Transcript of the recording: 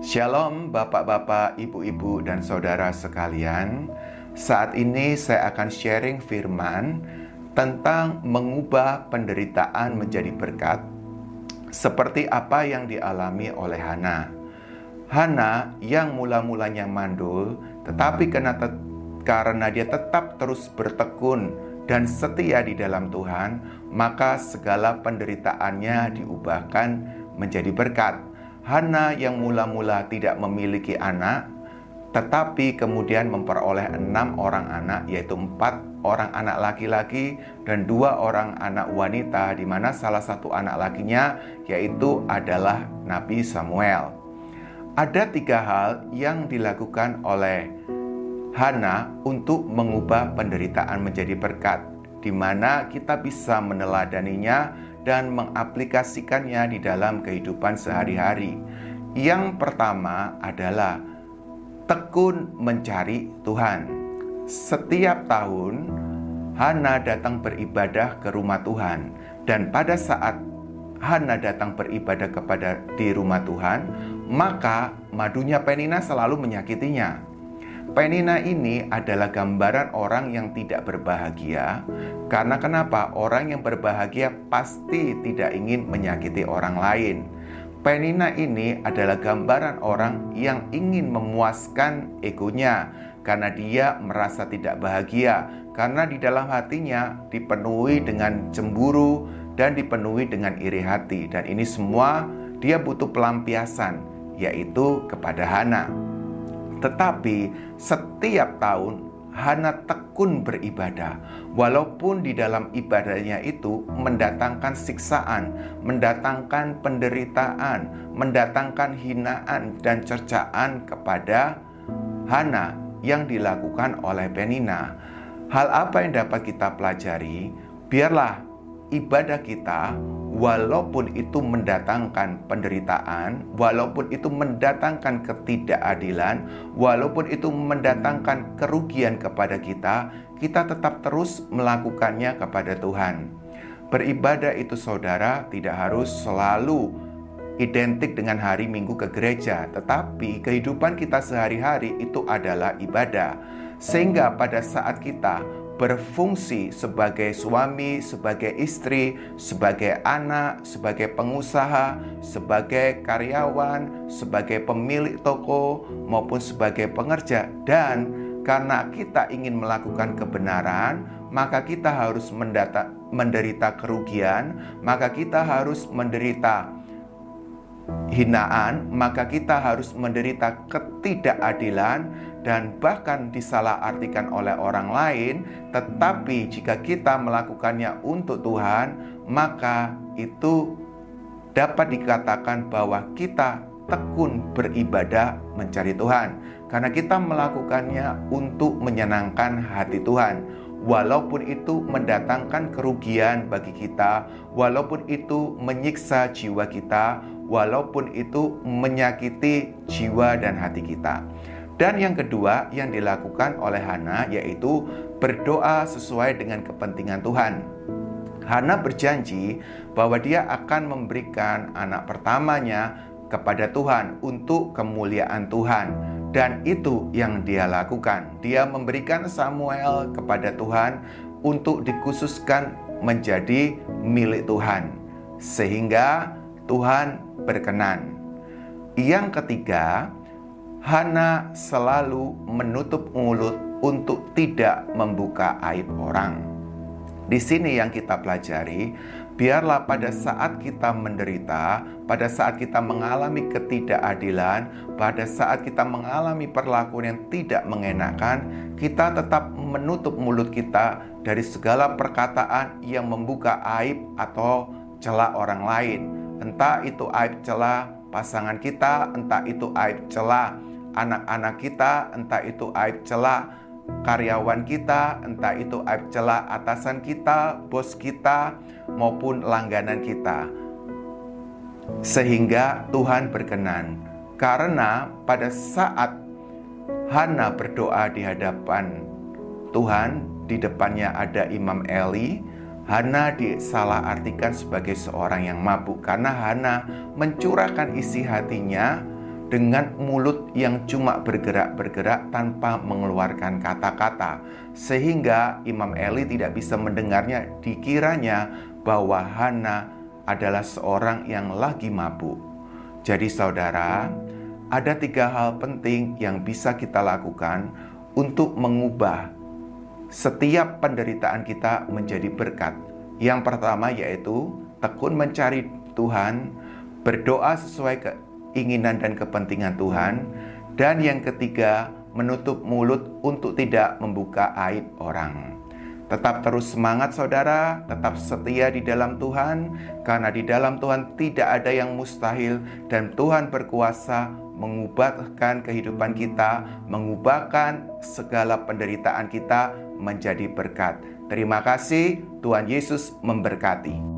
Shalom Bapak-bapak, Ibu-ibu dan saudara sekalian. Saat ini saya akan sharing firman tentang mengubah penderitaan menjadi berkat seperti apa yang dialami oleh Hana. Hana yang mula-mulanya mandul tetapi karena, karena dia tetap terus bertekun dan setia di dalam Tuhan, maka segala penderitaannya diubahkan menjadi berkat. Hana yang mula-mula tidak memiliki anak, tetapi kemudian memperoleh enam orang anak, yaitu empat orang anak laki-laki dan dua orang anak wanita, di mana salah satu anak lakinya yaitu adalah Nabi Samuel. Ada tiga hal yang dilakukan oleh Hana untuk mengubah penderitaan menjadi berkat, di mana kita bisa meneladaninya dan mengaplikasikannya di dalam kehidupan sehari-hari. Yang pertama adalah tekun mencari Tuhan. Setiap tahun, Hana datang beribadah ke rumah Tuhan, dan pada saat Hana datang beribadah kepada di rumah Tuhan, maka madunya Penina selalu menyakitinya. Penina ini adalah gambaran orang yang tidak berbahagia. Karena kenapa? Orang yang berbahagia pasti tidak ingin menyakiti orang lain. Penina ini adalah gambaran orang yang ingin memuaskan egonya karena dia merasa tidak bahagia karena di dalam hatinya dipenuhi dengan cemburu dan dipenuhi dengan iri hati dan ini semua dia butuh pelampiasan yaitu kepada Hana. Tetapi setiap tahun Hana tekun beribadah, walaupun di dalam ibadahnya itu mendatangkan siksaan, mendatangkan penderitaan, mendatangkan hinaan dan cercaan kepada Hana yang dilakukan oleh Penina. Hal apa yang dapat kita pelajari? Biarlah ibadah kita walaupun itu mendatangkan penderitaan, walaupun itu mendatangkan ketidakadilan, walaupun itu mendatangkan kerugian kepada kita, kita tetap terus melakukannya kepada Tuhan. Beribadah itu saudara tidak harus selalu identik dengan hari Minggu ke gereja, tetapi kehidupan kita sehari-hari itu adalah ibadah. Sehingga pada saat kita berfungsi sebagai suami, sebagai istri, sebagai anak, sebagai pengusaha, sebagai karyawan, sebagai pemilik toko, maupun sebagai pengerja, dan karena kita ingin melakukan kebenaran, maka kita harus mendata, menderita kerugian, maka kita harus menderita hinaan, maka kita harus menderita ketidakadilan dan bahkan disalahartikan oleh orang lain. Tetapi jika kita melakukannya untuk Tuhan, maka itu dapat dikatakan bahwa kita tekun beribadah mencari Tuhan, karena kita melakukannya untuk menyenangkan hati Tuhan walaupun itu mendatangkan kerugian bagi kita, walaupun itu menyiksa jiwa kita, walaupun itu menyakiti jiwa dan hati kita. Dan yang kedua yang dilakukan oleh Hana yaitu berdoa sesuai dengan kepentingan Tuhan. Hana berjanji bahwa dia akan memberikan anak pertamanya kepada Tuhan untuk kemuliaan Tuhan dan itu yang dia lakukan. Dia memberikan Samuel kepada Tuhan untuk dikhususkan menjadi milik Tuhan sehingga Tuhan berkenan. Yang ketiga, Hana selalu menutup mulut untuk tidak membuka aib orang. Di sini yang kita pelajari, biarlah pada saat kita menderita, pada saat kita mengalami ketidakadilan, pada saat kita mengalami perlakuan yang tidak mengenakan, kita tetap menutup mulut kita dari segala perkataan yang membuka aib atau celah orang lain. Entah itu aib celah pasangan kita, entah itu aib celah anak-anak kita, entah itu aib celah karyawan kita, entah itu aib celah atasan kita, bos kita, maupun langganan kita. Sehingga Tuhan berkenan. Karena pada saat Hana berdoa di hadapan Tuhan, di depannya ada Imam Eli, Hana disalahartikan sebagai seorang yang mabuk karena Hana mencurahkan isi hatinya dengan mulut yang cuma bergerak-bergerak tanpa mengeluarkan kata-kata, sehingga Imam Eli tidak bisa mendengarnya. Dikiranya bahwa Hana adalah seorang yang lagi mabuk. Jadi, saudara, ada tiga hal penting yang bisa kita lakukan untuk mengubah setiap penderitaan kita menjadi berkat. Yang pertama yaitu tekun mencari Tuhan, berdoa sesuai keinginan dan kepentingan Tuhan, dan yang ketiga, menutup mulut untuk tidak membuka aib orang. Tetap terus semangat, saudara. Tetap setia di dalam Tuhan, karena di dalam Tuhan tidak ada yang mustahil, dan Tuhan berkuasa mengubahkan kehidupan kita, mengubahkan segala penderitaan kita menjadi berkat. Terima kasih, Tuhan Yesus memberkati.